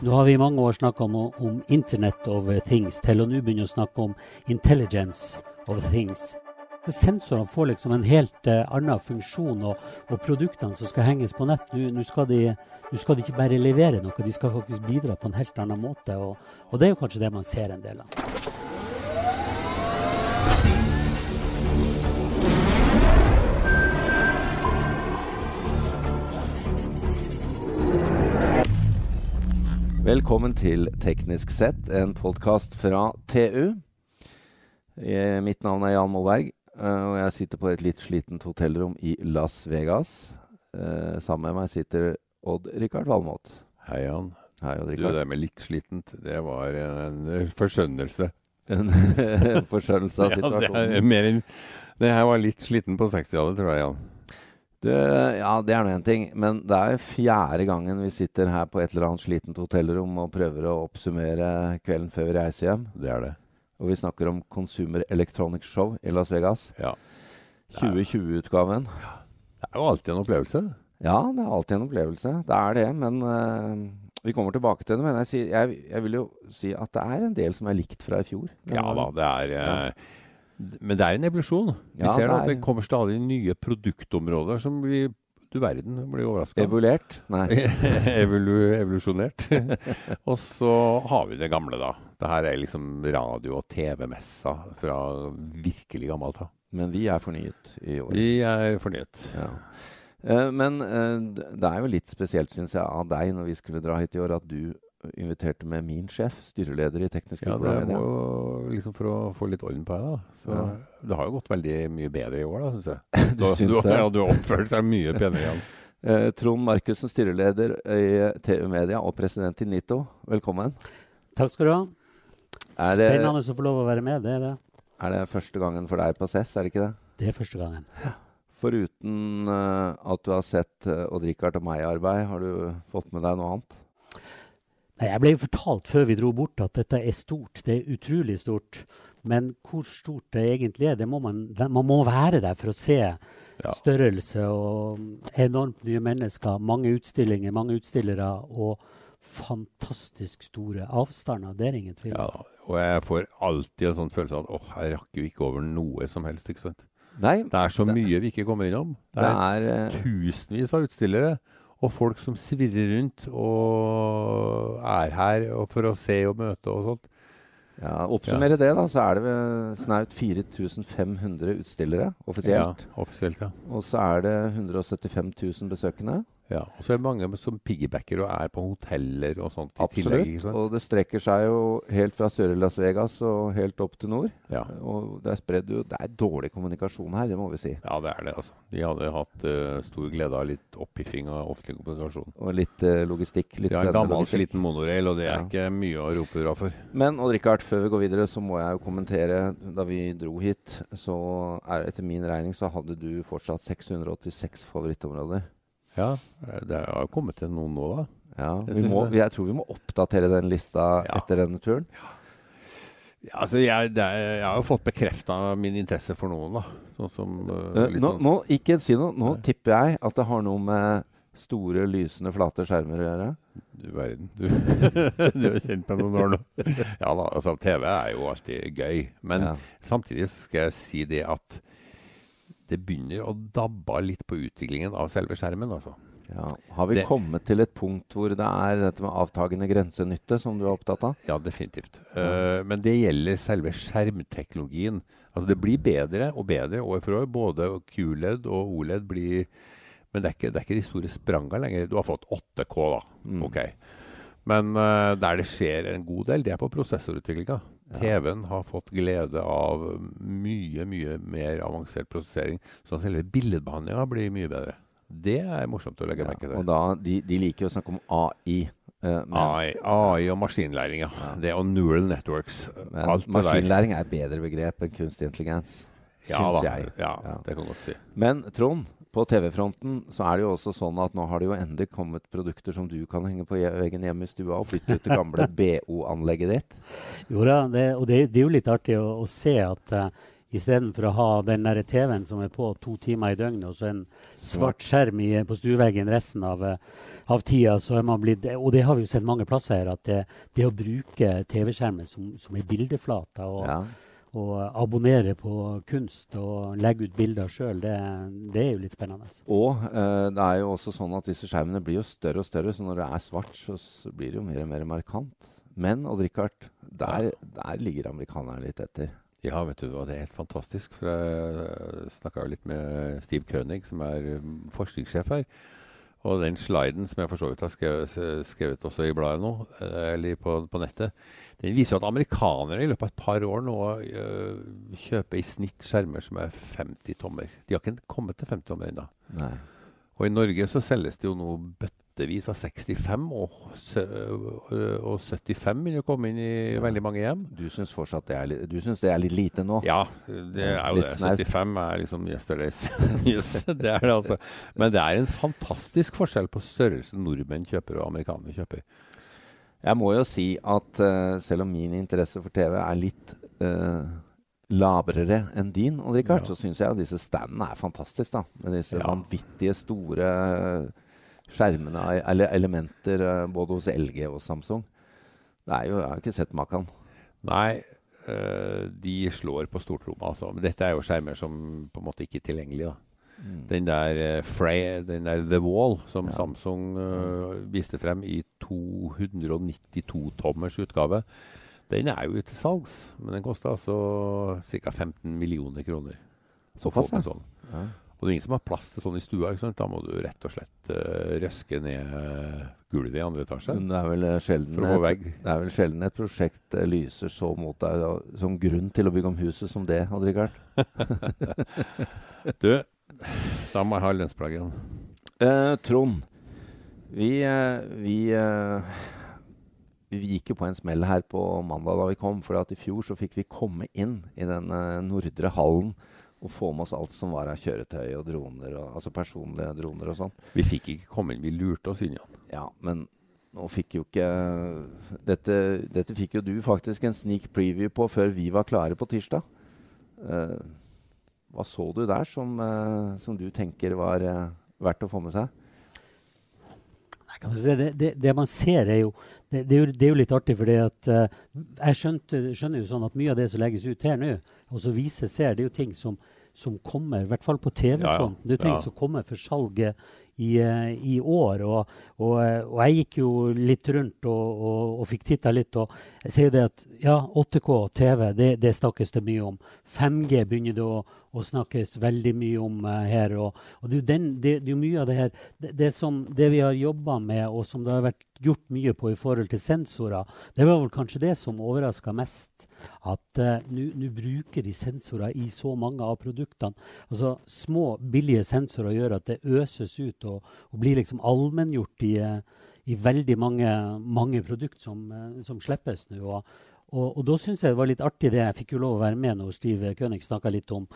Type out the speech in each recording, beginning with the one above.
Nå har vi i mange år snakka om, om Internet of things, til å nå begynne å snakke om intelligence of things. Sensorene får liksom en helt uh, annen funksjon, og, og, produktene som skal henges på nett, nå skal, skal, de ikke bare levere noe, de skal faktisk bidra på en helt annen måte. Og, og det er jo kanskje det man ser en del av. Velkommen til Teknisk sett, en podkast fra TU. Jeg, mitt navn er Jan Molberg, eh, og jeg sitter på et litt slitent hotellrom i Las Vegas. Uh, sammen med meg sitter Odd-Rikard Valmot. Hei, Jan. Hei, Odd -Rikard. Du, det med litt slitent, det var en forskjønnelse. En forskjønnelse av situasjonen? Ja, det, er mer enn, det her var litt sliten på 60-tallet, tror jeg, Jan. Du, ja, det er nå én ting, men det er fjerde gangen vi sitter her på et eller annet slitent hotellrom og prøver å oppsummere kvelden før vi reiser hjem. Det er det. Og vi snakker om Consumer Electronics Show i Las Vegas. Ja. 2020-utgaven. Ja. Det er jo alltid en opplevelse. Ja, det er alltid en opplevelse. Det er det, men uh, vi kommer tilbake til det. Men jeg, jeg, jeg, vil jo si at det er en del som er likt fra i fjor. Ja da, det er... Uh. Men det er en evolusjon. Vi ja, ser det at det kommer stadig nye produktområder som vi du verden blir overraska. Evolert? Nei. Evolu evolusjonert. og så har vi det gamle, da. Det her er liksom radio- og TV-messa fra virkelig gammelt av. Men vi er fornyet i år. Vi er fornyet. Ja. Uh, men uh, det er jo litt spesielt, syns jeg, av deg når vi skulle dra hit i år, at du inviterte med min sjef, styreleder i Teknisk Ja, det må jo liksom for å få litt orden på det, da. Så ja. det har jo gått veldig mye bedre i år, da, syns jeg. du, syns du, ja, du har oppført deg mye penere igjen. Eh, Trond Markussen, styreleder i TU Media og president i NITO, velkommen. Takk skal du ha. Det, Spennende å få lov å være med, det er det. Er det første gangen for deg på CES, er det ikke det? Det er første gangen. Ja. Foruten uh, at du har sett uh, Odd-Rikard og meg i arbeid, har du fått med deg noe annet? Jeg ble fortalt før vi dro bort at dette er stort. Det er utrolig stort. Men hvor stort det egentlig er, det må man, man må være der for å se ja. størrelse og enormt nye mennesker. Mange utstillinger, mange utstillere og fantastisk store avstander. Det er ingen tvil. Ja, og jeg får alltid en sånn følelse av at åh, jeg rakk jo ikke over noe som helst. ikke sant? Nei, det er så det, mye vi ikke kommer innom. Det, det er, er uh, tusenvis av utstillere og folk som svirrer rundt og er her for å se og møte og sånt. Ja, Oppsummere ja. det, da, så er det snaut 4500 utstillere offisielt. Ja, offisielt ja. Og så er det 175 000 besøkende. Ja, og så er det mange som piggybacker og er på hoteller og sånt. Absolutt. Tillegg, og det strekker seg jo helt fra sør Las Vegas og helt opp til nord. Ja. Og det er spredd jo Det er dårlig kommunikasjon her, det må vi si. Ja, det er det, altså. De hadde hatt uh, stor glede av litt oppiffing av offentlig kommunikasjon. Og litt uh, logistikk. Litt er en gammel, sliten monorail, og det er ja. ikke mye å rope hurra for. Men Odd Rikard, før vi går videre, så må jeg jo kommentere. Da vi dro hit, så er etter min regning så hadde du fortsatt 686 favorittområder. Ja, det har kommet til noen nå, da. Ja, jeg, må, jeg, tror vi må oppdatere den lista ja. etter denne turen. Ja. Ja, altså jeg, er, jeg, har jo fått bekrefta min interesse for noen, da. Sånn som, uh, nå, sånn, nå, Ikke si noe. Nå nei. tipper jeg at det har noe med store, lysende, flate skjermer å gjøre. Du verden. Du, du er kjent med noen år nå. Ja da, altså TV er jo alltid gøy. Men ja. samtidig skal jeg si det at det begynner å dabbe litt på utviklingen av selve skjermen. altså. Ja. Har vi det, kommet til et punkt hvor det er dette med avtagende grensenytte som du er opptatt av? Ja, definitivt. Uh, men det gjelder selve skjermteknologien. Altså Det blir bedre og bedre år for år. Både QLED og OLED blir Men det er ikke, det er ikke de store spranga lenger. Du har fått 8K, da. Mm. Ok. Men uh, der det skjer en god del, det er på prosessorutviklinga. TV-en har fått glede av mye, mye mer avansert prosessering. Så selve billedbehandlinga blir mye bedre. Det er morsomt å legge ja, merke til. Og da, de, de, liker å snakke om AI. Eh, AI, AI, og maskinlæring, ja. Det og neural networks. Men maskinlæring er et bedre begrep enn kunstig intelligens. Ja, jeg. Ja, Ja, det kan godt si. Men Trond, på TV-fronten så er det jo også sånn at nå har det jo endelig kommet produkter som du kan henge på veggen hjemme i stua og bytte ut det gamle BO-anlegget ditt. Jo da, det, og det, det, er jo litt artig å, å se at uh, Istedenfor å ha den der TV-en som er på to timer i døgnet, og så en svart skjerm i, på stueveggen resten av, uh, av, tida. så er man blitt, Og det har vi jo sett mange plasser her, at det, det å bruke TV-skjermen som, som er bildeflate og, ja. Og, abonnere på kunst og legge ut bilder sjøl, det, det, er jo litt spennende. Og eh, det er jo også sånn at disse skjermene blir jo større og større, så når det er svart, så, blir det jo mer og mer markant. Men Odd Rikard, der, der ligger amerikanerne litt etter. Ja, vet du hva, det er helt fantastisk. For jeg snakka litt med Steve Kønig, som er um, forskningssjef her. Og den sliden som jeg for så vidt har skrevet, skrevet også i bladet nå, eh, eller på, på, nettet, den viser at amerikanere i løpet av et par år nå øh, kjøper i snitt skjermer som er 50 tommer. De har ikke kommet til 50 tommer ennå. Og i Norge så selges det jo nå bøtter bøttevis av 65, og, og 75 vil jo komme inn i ja. veldig mange hjem. Du syns fortsatt det er, litt, du synes det er litt lite nå? Ja, det er jo litt det. Snart. 75 er liksom yesterday's news. det er det altså. Men det er en fantastisk forskjell på størrelsen nordmenn kjøper og amerikanere kjøper. Jeg må jo si at uh, selv om min interesse for TV er litt uh, labrere enn din, Odd Rikard, ja. så syns jeg at disse standene er fantastiske. Med disse ja. vanvittige store skjermene eller elementer eh, både hos LG og Samsung. Det er jo, Jeg har ikke sett maken. Nei, øh, de slår på stortromma, altså. Men dette er jo skjermer som på en måte ikke er tilgjengelige. Mm. Den, der, uh, Frey, den der The Wall som ja. Samsung uh, viste frem i 292-tommers utgave, den er jo til salgs. Men den koster altså ca. 15 millioner kroner. Såpass, ja. Sånn. ja. Og det er ingen som har plass til sånn i stua. Da må du rett og slett uh, røske ned gulvet i andre etasje. Det er vel sjelden, å få vegg. Det er vel sjelden et prosjekt uh, lyser så mot deg da, som grunn til å bygge om huset som det, Odd Rikard. du, da må jeg ha lønnsplaggen. Uh, Trond, vi, vi, vi gikk jo på en smell her på mandag da vi kom. For i fjor så fikk vi komme inn i den nordre hallen og få med oss alt som var av kjøretøy og droner, og, altså personlige droner og sånn. Vi fikk ikke komme inn, vi lurte oss inn, Jan. Ja, men nå fikk jo ikke dette, dette, fikk jo du faktisk en sneak preview på før vi var klare på tirsdag. Uh, hva så du der som, uh, som du tenker var uh, verdt å få med seg? Det, det, det, man ser, er jo det, det, er jo, det er jo litt artig, for jeg skjønte, skjønner jo sånn at mye av det som legges ut her nå, og så viser seg det jo ting som som kommer, i hvert fall på TV-fronten. Ja, ja. Det er ting ja. som kommer for salget i, eh, i år. Og, og, og, jeg gikk jo litt rundt og, og, fikk titta litt. Og jeg sier det at ja, 8K og TV, det, det snakkes det mye om. 5G begynner det å, å snakkes veldig mye om uh, her. Og, det, den, det, det, er jo mye av det her det, som, det vi har jobba med, og som det har vært gjort mye på i forhold til sensorer, det var vel kanskje det som overraska mest. At uh, nå bruker de sensorer i så mange av produktene. Altså Små, billige sensorer gjør at det øses ut og, og blir liksom allmenngjort i, uh, i veldig mange, mange produkter som, uh, som slippes nå. Og, og, og, da syns jeg det var litt artig det jeg fikk jo lov å være med når Steve König snakka litt om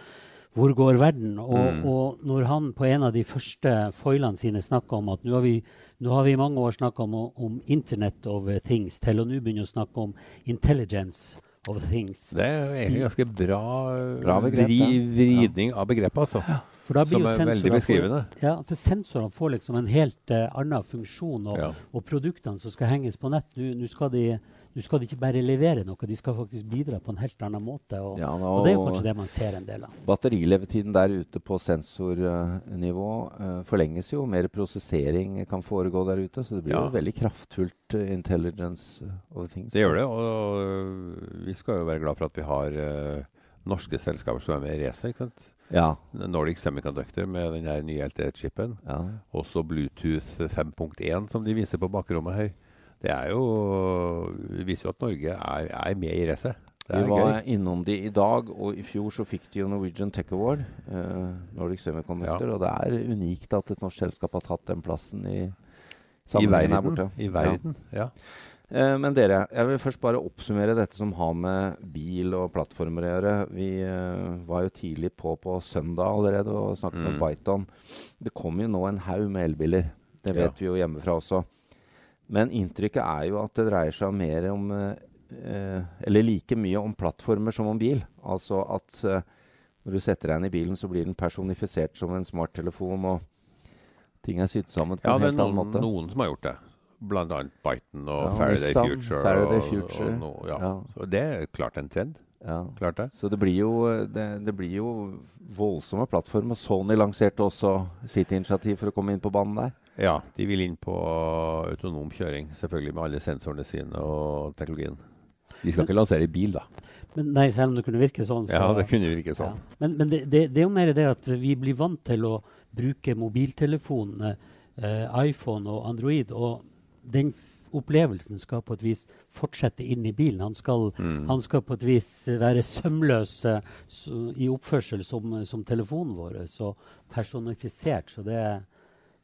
hvor går verden? Og, mm. og, når han på en av de første foilene sine snakka om at nå har, vi, nå har vi i mange år snakka om, om, Internet of Things, til å nå begynne å snakke om intelligence of things. Det er jo egentlig ganske bra, bra begrep, vridning ja. av begrepet, altså. Ja. Som er veldig beskrivende. Får, ja, for sensorene får liksom en helt uh, annen funksjon, og, ja. og produktene som skal henges på nett, nå skal de nå skal de ikke bare levere noe, de skal faktisk bidra på en helt annen måte. Og, ja, og, og det er jo kanskje det man ser en del av. Batterilevetiden der ute på sensornivå uh, forlenges jo. Mer prosessering kan foregå der ute. Så det blir ja. jo veldig kraftfullt uh, intelligence over things. Det gjør det. Og vi skal jo være glad for at vi har norske selskaper som er med i racet. Ja. Nordic Semiconductor med den nye LTE-chipen. Ja. Også Bluetooth 5.1, som de viser på bakrommet her det er jo det viser jo at Norge er, er med i racet. Vi var gøy. innom de i dag, og i fjor så fikk de jo Norwegian Tech Award. Eh, Nordic Semiconductor, ja. Og det er unikt at et norsk selskap har tatt den plassen i sammenhengen her borte. I verden, ja. ja. Uh, men dere, jeg vil først bare oppsummere dette som har med bil og plattformer å gjøre. Vi uh, var jo tidlig på på søndag allerede og snakket mm. med Byton. Det kommer jo nå en haug med elbiler. Det vet ja. vi jo hjemmefra også. Men inntrykket er jo at det dreier seg mer om eh, Eller like mye om plattformer som om bil. Altså at Når du setter deg inn i bilen, så blir den personifisert som en smarttelefon, og ting er sydd sammen på Ja, en helt annen måte Ja, men noen som har gjort det. Blant annet Byton og Ja, Faraday Nissan, Future. Faraday og, Future. Og, no- ja. Ja. Så det er klart en trend. Ja. Klart det. Så det blir jo, det, det blir jo voldsomme plattformer. Sony lanserte også sitt initiativ for å komme inn på banen der. Ja, de vil inn på autonom kjøring, selvfølgelig med alle sensorene sine og teknologien. De skal ikke lansere i bil, da. Men nei, selv om det kunne virke sånn. Så, Ja, det kunne virke sånn. Ja. Men, men det, det, det er jo mer det at vi blir vant til å bruke mobiltelefonene, eh, iPhone og Android, og den opplevelsen skal på et vis fortsette inn i bilen. Han skal, Mm. han skal på et vis være sømløs eh, i oppførsel som, som telefonen vår, så personifisert. Så det,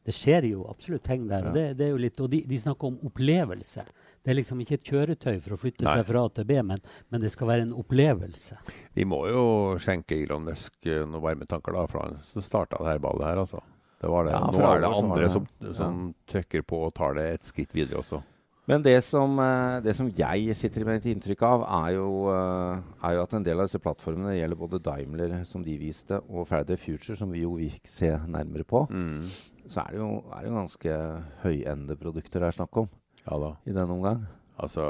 det skjer jo absolutt ting der. Og, det, det er jo litt, og de, de snakker om opplevelse. Det er liksom ikke et kjøretøy for å flytte Nei. seg fra A til B, men, men det skal være en opplevelse. Vi må jo skjenke Elon Musk eh, noen varme tanker, da, for han starta det her ballet her, altså. Det var det. Ja, Nå er det andre som, som trykker på og tar det et skritt videre også. Men det som, eh, det som jeg sitter med et inntrykk av, er jo, eh, er jo at en del av disse plattformene gjelder både Daimler, som de viste, og Faraday Future, som vi jo vil se nærmere på. Mm. Så er det jo, er det ganske høyende produkter det er snakk om Ja da. i denne omgang. Altså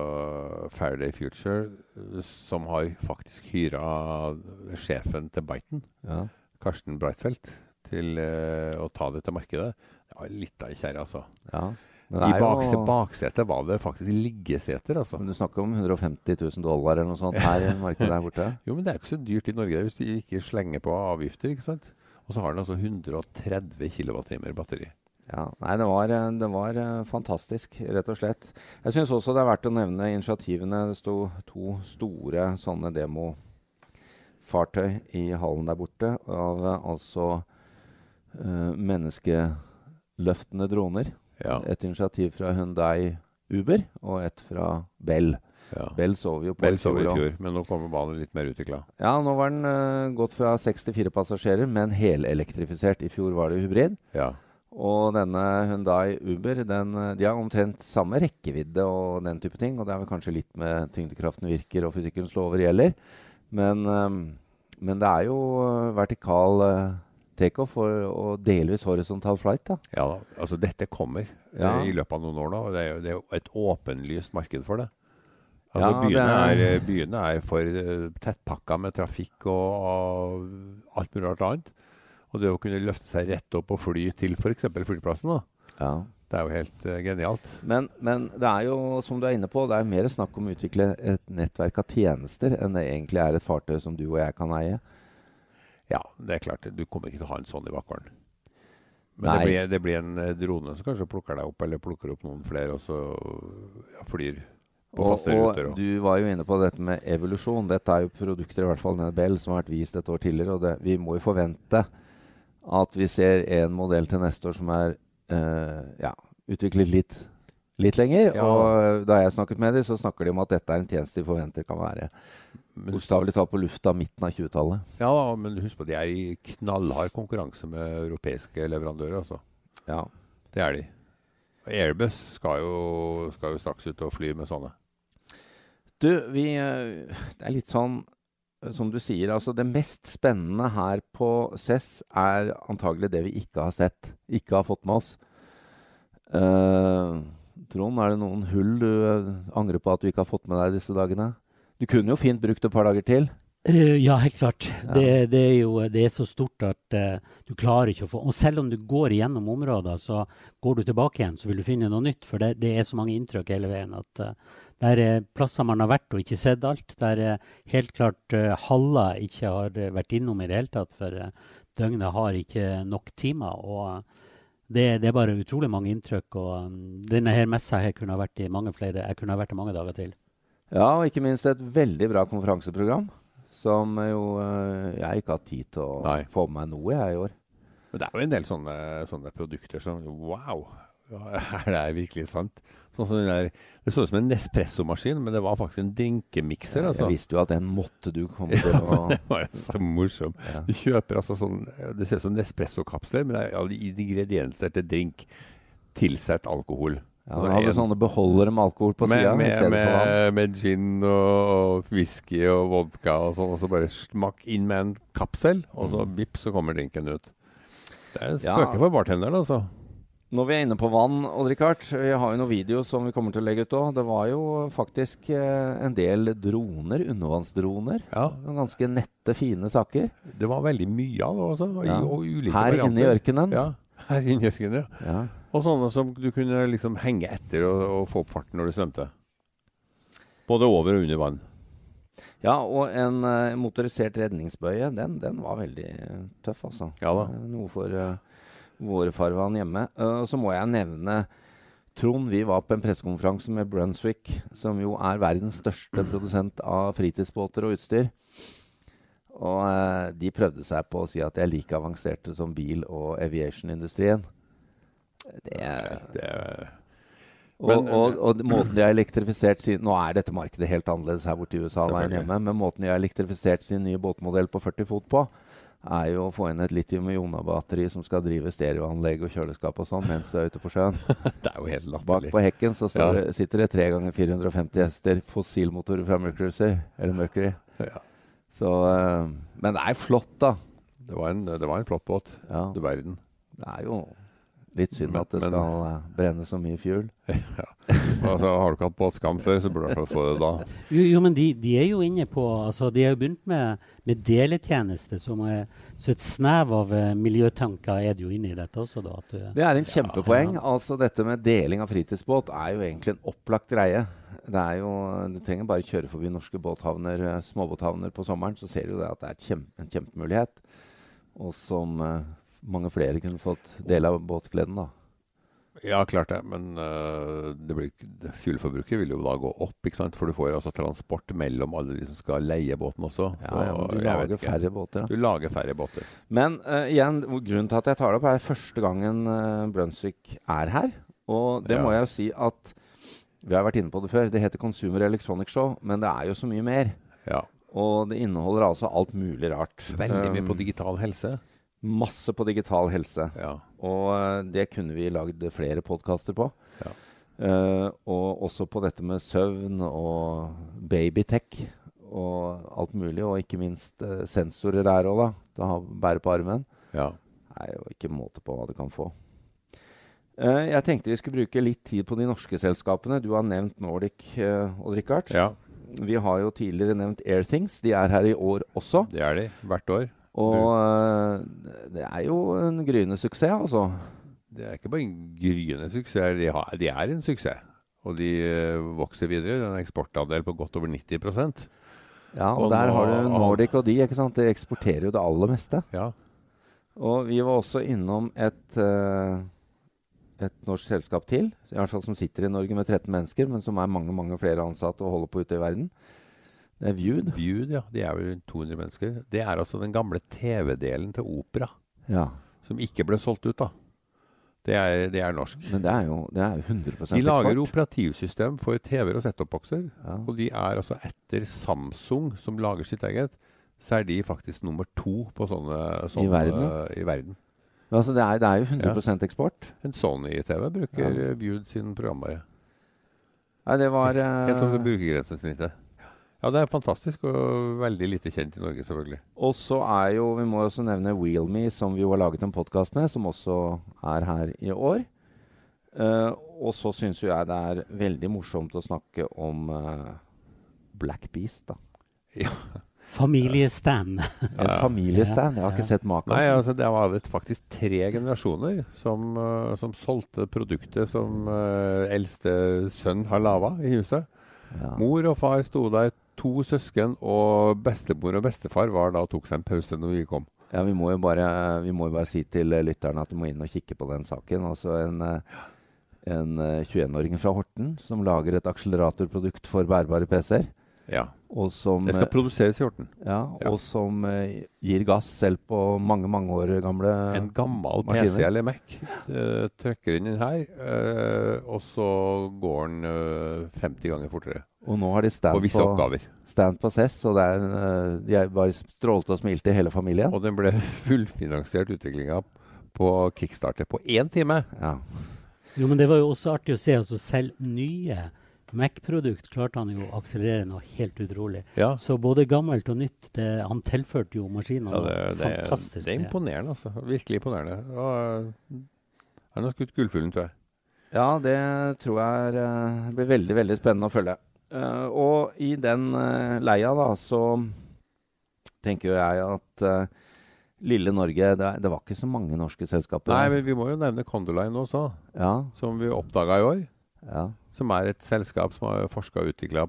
Faraday Future, eh, som har faktisk hyra sjefen til Byton, Ja. Karsten Breitfeldt, til eh, å ta det til markedet. Det var litt av ei kjerre, altså. ja. I er jo- baksetet var det faktisk liggeseter, altså. Men du snakker om 150 000 dollar eller noe sånt her i markedet der borte? Jo, men det er ikke så dyrt i Norge hvis de ikke slenger på avgifter, ikke sant. Og så har den altså 130 kWt batteri. Ja, nei, det var, det var eh, fantastisk, rett og slett. Jeg syns også det er verdt å nevne initiativene. Det sto to store sånne demofartøy i hallen der borte. Av eh, altså menneskeløftende droner. Ja. Et initiativ fra Hyundai Uber og et fra Bell. ja. Bell sov jo på Bell så i fjor, men nå kommer banen litt mer utvikla. Ja, nå var den uh, gått fra 64 passasjerer, men helelektrifisert. I fjor var det hybrid. Ja. Og denne Hyundai Uber den, eh, de har omtrent samme rekkevidde og den type ting. Og det er vel kanskje litt med tyngdekraften virker og fysikkens lover gjelder. Men, um, men det er jo eh, vertikal eh, takeoff og, og delvis horisontal flight. da. ja. Altså, dette kommer eh, Ja. i løpet av noen år nå. og Det er det er jo et åpenlyst marked for det. Altså, Ja, byene, er- eh, byene er for uh, tettpakka med trafikk og, og alt mulig annet. Og det å kunne løfte seg rett opp og fly til f.eks. flyplassen, da, Ja. det er jo helt uh, genialt. Men, men det er jo, som du er inne på, det er mer snakk om å utvikle et nettverk av tjenester enn det egentlig er et fartøy som du og jeg kan eie. Ja, det er klart. Du kommer ikke til å ha en sånn i Vakkålen. Men det blir, det blir en eh, drone som kanskje plukker deg opp, eller plukker opp noen flere, og så ja, flyr på Og, faste og ruter. Og. du var jo inne på dette med evolusjon. Dette er jo produkter, i hvert fall Bell, som har vært vist et år tidligere. Og det, vi må jo forvente at vi ser en modell til neste år som er eh, ja, utviklet litt, litt lenger. Ja. Og da jeg snakket med dem, så snakker de om at dette er en tjeneste de forventer kan være bokstavelig talt på lufta midten av 20-tallet. ja, men husk på, de er i knallhard konkurranse med europeiske leverandører, altså. Ja. Det er de. Airbus skal jo, skal jo straks ut og fly med sånne. Du, vi eh, Det er litt sånn eh, som du sier, altså det mest spennende her på CESS er antagelig det vi ikke har sett, ikke har fått med oss. Eh, Trond, er det noen hull du eh, angrer på at du ikke har fått med deg disse dagene? Du kunne jo fint brukt et par dager til. Uh, ja, helt klart. Ja. Det, det er jo det er så stort at uh, du klarer ikke å få Og selv om du går gjennom områder, så går du tilbake igjen, så vil du finne noe nytt. For det, det er så mange inntrykk hele veien at uh, der er plasser man har vært og ikke sett alt. Der er helt klart haller ikke har vært innom i det hele tatt, for døgnet har ikke nok timer. og det, det er bare utrolig mange inntrykk. og um, Denne her messa her kunne ha vært i mange flere, jeg kunne ha vært i mange dager til. Ja, og ikke minst et veldig bra konferanseprogram. Som jo eh, jeg ikke har hatt tid til å Nei. få med meg noe jeg i år. Men det er jo en del sånne, sånne produkter som Wow! ja, Er det virkelig sant? Sånn som den der, det så ut som en Nespresso-maskin, men det var faktisk en drinkemikser. Altså. Jeg visste jo at den måtte du komme til å det var jo så morsomt. ja. Du kjøper altså sånn Det ser ut som Nespresso-kapsler, men det er alle ingredienser til drink. Tilsett alkohol. Ja, Altså, hadde en- sånne beholdere med alkohol på sida. med, med, med gin og, og whisky og vodka og sånn, og så bare smakk inn med en kapsel, og så vips, så kommer drinken ut. Det er en Ja. spøke for bartenderen, altså. Når vi er inne på vann, Odd-Rikard, vi har jo noen videoer som vi kommer til å legge ut òg. Det var jo faktisk eh, en del droner, undervannsdroner. Ja, Ganske nette, fine saker. det var veldig mye av det også. Ja. Og ulike Her inne i ørkenen. Ja, her inne i ørkenen, ja. Ja. Og sånne som du kunne liksom henge etter og, og få opp farten når du svømte. Både over og under vann. Ja, og en uh, motorisert redningsbøye, den, den var veldig eh, tøff, altså. Ja da. Noe for eh, våre farvann hjemme. Eh, Og så må jeg nevne Trond, vi var på en pressekonferanse med Brunswick, som jo er verdens største produsent av fritidsbåter og utstyr. Og uh, de prøvde seg på å si at de er like avanserte som bil- og aviation-industrien. Det er Det er og, Men- og, og måten de har elektrifisert sin Nå er dette markedet helt annerledes her borte i USA enn hjemme, men måten de har elektrifisert sin nye båtmodell på 40 fot på, er jo å få inn et litium-iona-batteri som skal drive stereoanlegg og kjøleskap og sånn mens du er ute på sjøen. det er jo helt Bak på hekken så Ja. det- sitter det tre ganger 450 hester, fossilmotorer fra Mercury, eller Mercury. Ja. Så, eh, men det er flott, da. Det, var en, det var en flott båt. Ja, Du verden. det er jo litt synd Men- at det men- skal uh, brenne så mye fuel. Altså, har du ikke hatt båtskam før, så burde du i hvert fall få det da. Jo, jo men de, de er jo inne på altså De har jo begynt med, med deletjeneste, som er, så et snev av uh, miljøtanker er det jo inne i dette også. da. At, du- Det er en kjempepoeng. Ja. Altså Dette med deling av fritidsbåt er jo egentlig en opplagt greie. Det er jo, Du trenger bare kjøre forbi norske båthavner, eh, småbåthavner på sommeren, så ser du det at det er kjem, en kjempemulighet. Og som eh, mange flere kunne fått del av båtgleden, da. Ja, klart det. Men uh, det blir, fuelforbruket vil jo da gå opp, ikke sant? For du får altså transport mellom alle de som skal leie båten også. Ja, Så ja, men du lager færre båter. da. Du lager færre båter. Men uh, igjen, grunnen til at jeg tar det opp, er første gangen uh, Brunswick er her. Og det Ja. må jeg jo si at Vi har vært inne på det før. Det heter Consumer Electronic Show, men det er jo så mye mer. Ja. Og det inneholder altså alt mulig rart. Veldig mye Um, på digital helse. Masse på digital helse. Ja. Og eh, det kunne vi lagd flere podkaster på. Ja. Uh, og også på dette med søvn og babytech og alt mulig. Og ikke minst uh, sensorer der òg, da. Det har bære på armen. ja. Det er jo ikke måte på hva det kan få. Uh, jeg tenkte vi skulle bruke litt tid på de norske selskapene. Du har nevnt Nordic, Odd Rikard. ja. Vi har jo tidligere nevnt Airthings. De er her i år også. Det er de. Hvert år. Og eh, det er jo en gryende suksess, altså. Det er ikke bare en gryende suksess, de, har, de er en suksess. Og de øh, vokser videre. Det er en eksportandel på godt over 90% Ja, og, Og der nå- har du Nordic og de, ikke sant. De eksporterer jo det aller meste. Ja. Og vi var også innom et, uh, et norsk selskap til, i hvert fall som sitter i Norge med 13 mennesker, men som er mange mange flere ansatte og holder på ute i verden. Det er Viewed. Viewed, ja. De er vel 200 mennesker. Det er altså den gamle TV-delen til opera, Ja, som ikke ble solgt ut, da. Det er, det er norsk. Men det er jo, det er jo 100 De lager eksport. operativsystem for TV-er og set-top-bokser. Ja. Og de er altså etter Samsung, som lager sitt eget, så er de faktisk nummer to på sånne, sånne verden? i verden. Men Altså, det, er, det er jo 100% eksport. En Sony-TV bruker Ja. ja. Viewed sin programvare. Nei, det var uh, Helt over brukergrensesnittet. Ja, det er fantastisk, og veldig lite kjent i Norge, selvfølgelig. Og så er jo, vi må også nevne Wheelme, som vi jo har laget en podkast med, som også er her i år. Uh, og så syns jo jeg det er veldig morsomt å snakke om uh, Black Beast, da. Familiestand. En Ja. familiestand. Jeg har Ja. ikke sett maken. Nei, altså det var faktisk tre generasjoner som, uh, som solgte produktet som uh, eldste sønn har laga i huset. Ja. Mor og far sto der, to søsken, og bestemor og bestefar var da tok seg en pause når vi kom. Ja, vi må jo bare, må jo bare si til eh, lytterne at du må inn og kikke på den saken. Altså en, eh, en eh, 21-åring fra Horten som lager et akseleratorprodukt for bærbare PC-er. Ja. Og som, Det skal eh, produseres i Horten. ja, Ja. og som eh, gir gass selv på mange, mange år gamle En gammel maskiner. PC eller Mac. Uh, trykker inn den her, uh, og så går den uh, 50 ganger fortere. Og nå har de stand På visse på, oppgaver. stand på CES, og det er, eh, de er bare strålte og smilte hele familien. Og den ble fullfinansiert utviklinga på kickstarter på én time. Ja. Jo, men det var jo også artig å se. altså Selv nye Mac-produkt klarte han jo å akselerere noe helt utrolig. Ja. Så både gammelt og nytt, det, han tilførte jo maskinene Ja, det, det, fantastisk det er imponerende, altså. Virkelig imponerende. Og, han har skutt gullfuglen, tror jeg. Ja, det tror jeg er, eh, blir veldig, veldig spennende å følge. Uh, og i den uh, leia, da, så tenker jo jeg at uh, lille Norge det, det var ikke så mange norske selskaper. Nei, men vi må jo nevne Condoline også, Ja, som vi oppdaga i år. Ja. Som er et selskap som har forska og utvikla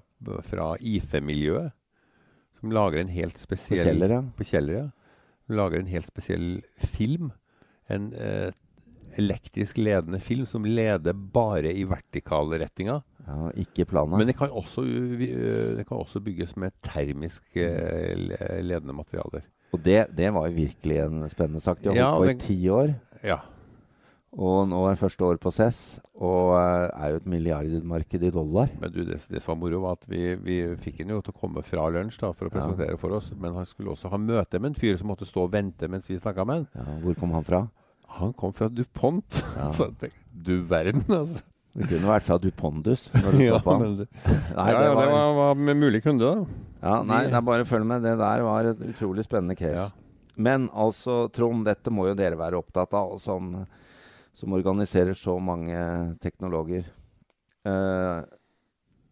fra IFE-miljøet. Som lager en helt På spesiell Kjeller, ja. På Kjeller, ja. Som lager en helt spesiell film. En eh, elektrisk ledende film som leder bare i vertikale retninga. ja. Ikke planet. Men det kan, også, øh, det kan også bygges med termisk eh, ledende materialer. og det, det var jo virkelig en spennende sak. De har Ja, på i ti år. Ja. Og nå er første år på CES, og eh, er jo et milliardmarked i dollar. Men du, det, det som var moro, var at vi, vi fikk han jo til å komme fra lunsj da, for å Ja. presentere for oss. Men han skulle også ha møte med en fyr som måtte stå og vente mens vi snakka med han. Ja, hvor kom han fra? Han kom fra DuPont. Ja. Så tenkte, du verden, altså. Det kunne vært fra Dupondus når du så på han. det, Nei, ja, det var, det var, var med mulig kunde, da. ja, nei, det er bare følg med. Det der var et utrolig spennende case. Ja. Men altså, Trond, dette må jo dere være opptatt av, som, som organiserer så mange teknologer. Eh,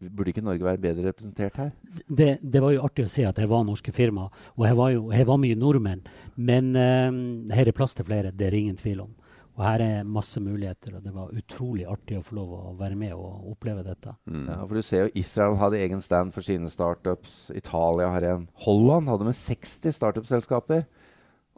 burde ikke Norge være bedre representert her? det, det var jo artig å se at her var norske firma, og her var jo her var mye nordmenn. Men eh, her er plass til flere, det er ingen tvil om. Og her er masse muligheter, og det var utrolig artig å få lov å være med og oppleve dette. Mm. Ja, for du ser jo Israel hadde egen stand for sine startups. Italia har en. Holland hadde med 60 startup-selskaper.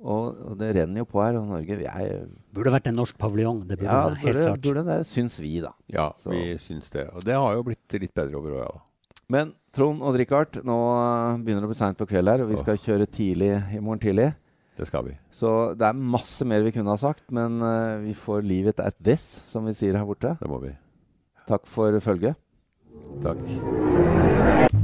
Og, og det renner jo på her. Og Norge vi er, Burde vært en norsk paviljong, det burde ja, det, helt klart. burde det, syns vi, da. Ja, Så- vi syns det. Og det har jo blitt litt bedre over åra. da. Men Trond og Richard, nå eh, begynner det å bli seint på kveld her, og vi skal kjøre tidlig i morgen tidlig. Det skal vi. Så det er masse mer vi kunne ha sagt, men uh, vi får leave it at this, som vi sier her borte. Det må vi. Takk for følget. Takk.